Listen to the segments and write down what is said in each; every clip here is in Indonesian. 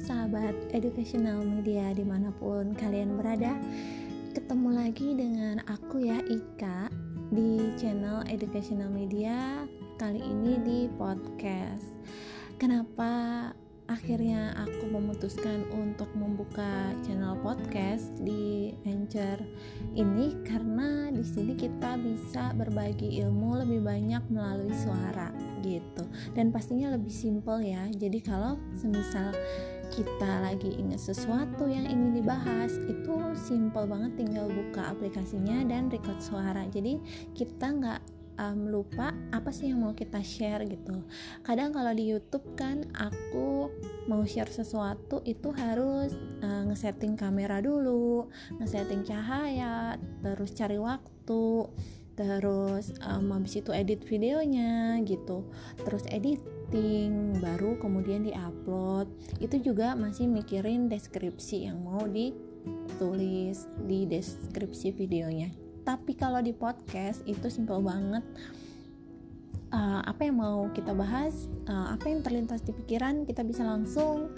sahabat educational media di mana pun kalian berada. Ketemu lagi dengan aku ya Ika di channel educational media Kali ini di podcast. Kenapa akhirnya aku memutuskan untuk membuka channel podcast di Anchor ini karena di sini kita bisa berbagi ilmu lebih banyak melalui suara gitu. Dan pastinya lebih simple ya. Jadi kalau semisal kita lagi ingat sesuatu yang ingin dibahas itu simple banget tinggal buka aplikasinya dan record suara. Jadi kita nggak um, lupa apa sih yang mau kita share gitu. Kadang kalau di YouTube kan aku mau share sesuatu itu harus uh, ngesetting kamera dulu ngesetting cahaya terus cari waktu terus um, habis itu edit videonya gitu terus editing baru kemudian diupload. Itu juga masih mikirin deskripsi yang mau ditulis di deskripsi videonya tapi kalau di podcast itu simple banget. Uh, apa yang mau kita bahas uh, apa yang terlintas di pikiran kita bisa langsung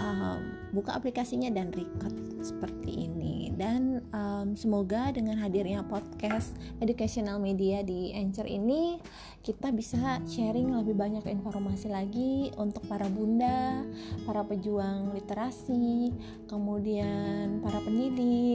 uh, buka aplikasinya dan record seperti ini. Dan um, semoga dengan hadirnya podcast educational media di Anchor ini kita bisa sharing lebih banyak informasi lagi untuk para bunda, para pejuang literasi, kemudian para pendidik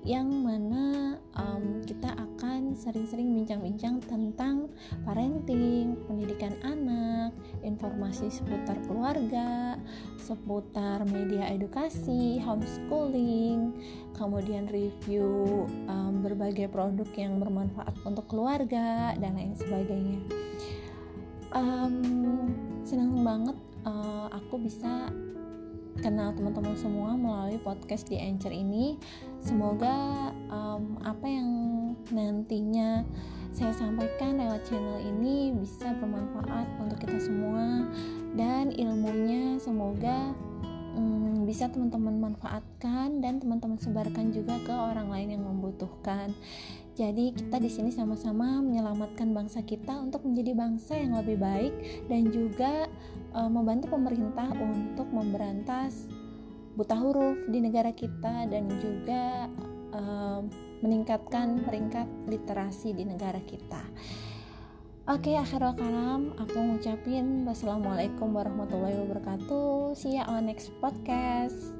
yang mana um, kita akan sering-sering bincang-bincang tentang parenting, pendidikan anak, informasi seputar keluarga, seputar media edukasi, homeschooling, kemudian review um, berbagai produk yang bermanfaat untuk keluarga dan lain sebagainya. Um, senang banget uh, aku bisa kenal teman-teman semua melalui podcast di Anchor ini. Semoga um, apa yang nantinya saya sampaikan lewat channel ini bisa bermanfaat untuk kita semua dan ilmunya semoga bisa teman-teman manfaatkan dan teman-teman sebarkan juga ke orang lain yang membutuhkan. Jadi kita di sini sama-sama menyelamatkan bangsa kita untuk menjadi bangsa yang lebih baik dan juga e, membantu pemerintah untuk memberantas buta huruf di negara kita dan juga e, meningkatkan peringkat literasi di negara kita. Oke, akhirul kalam, aku ngucapin wassalamualaikum warahmatullahi wabarakatuh. See you on next podcast.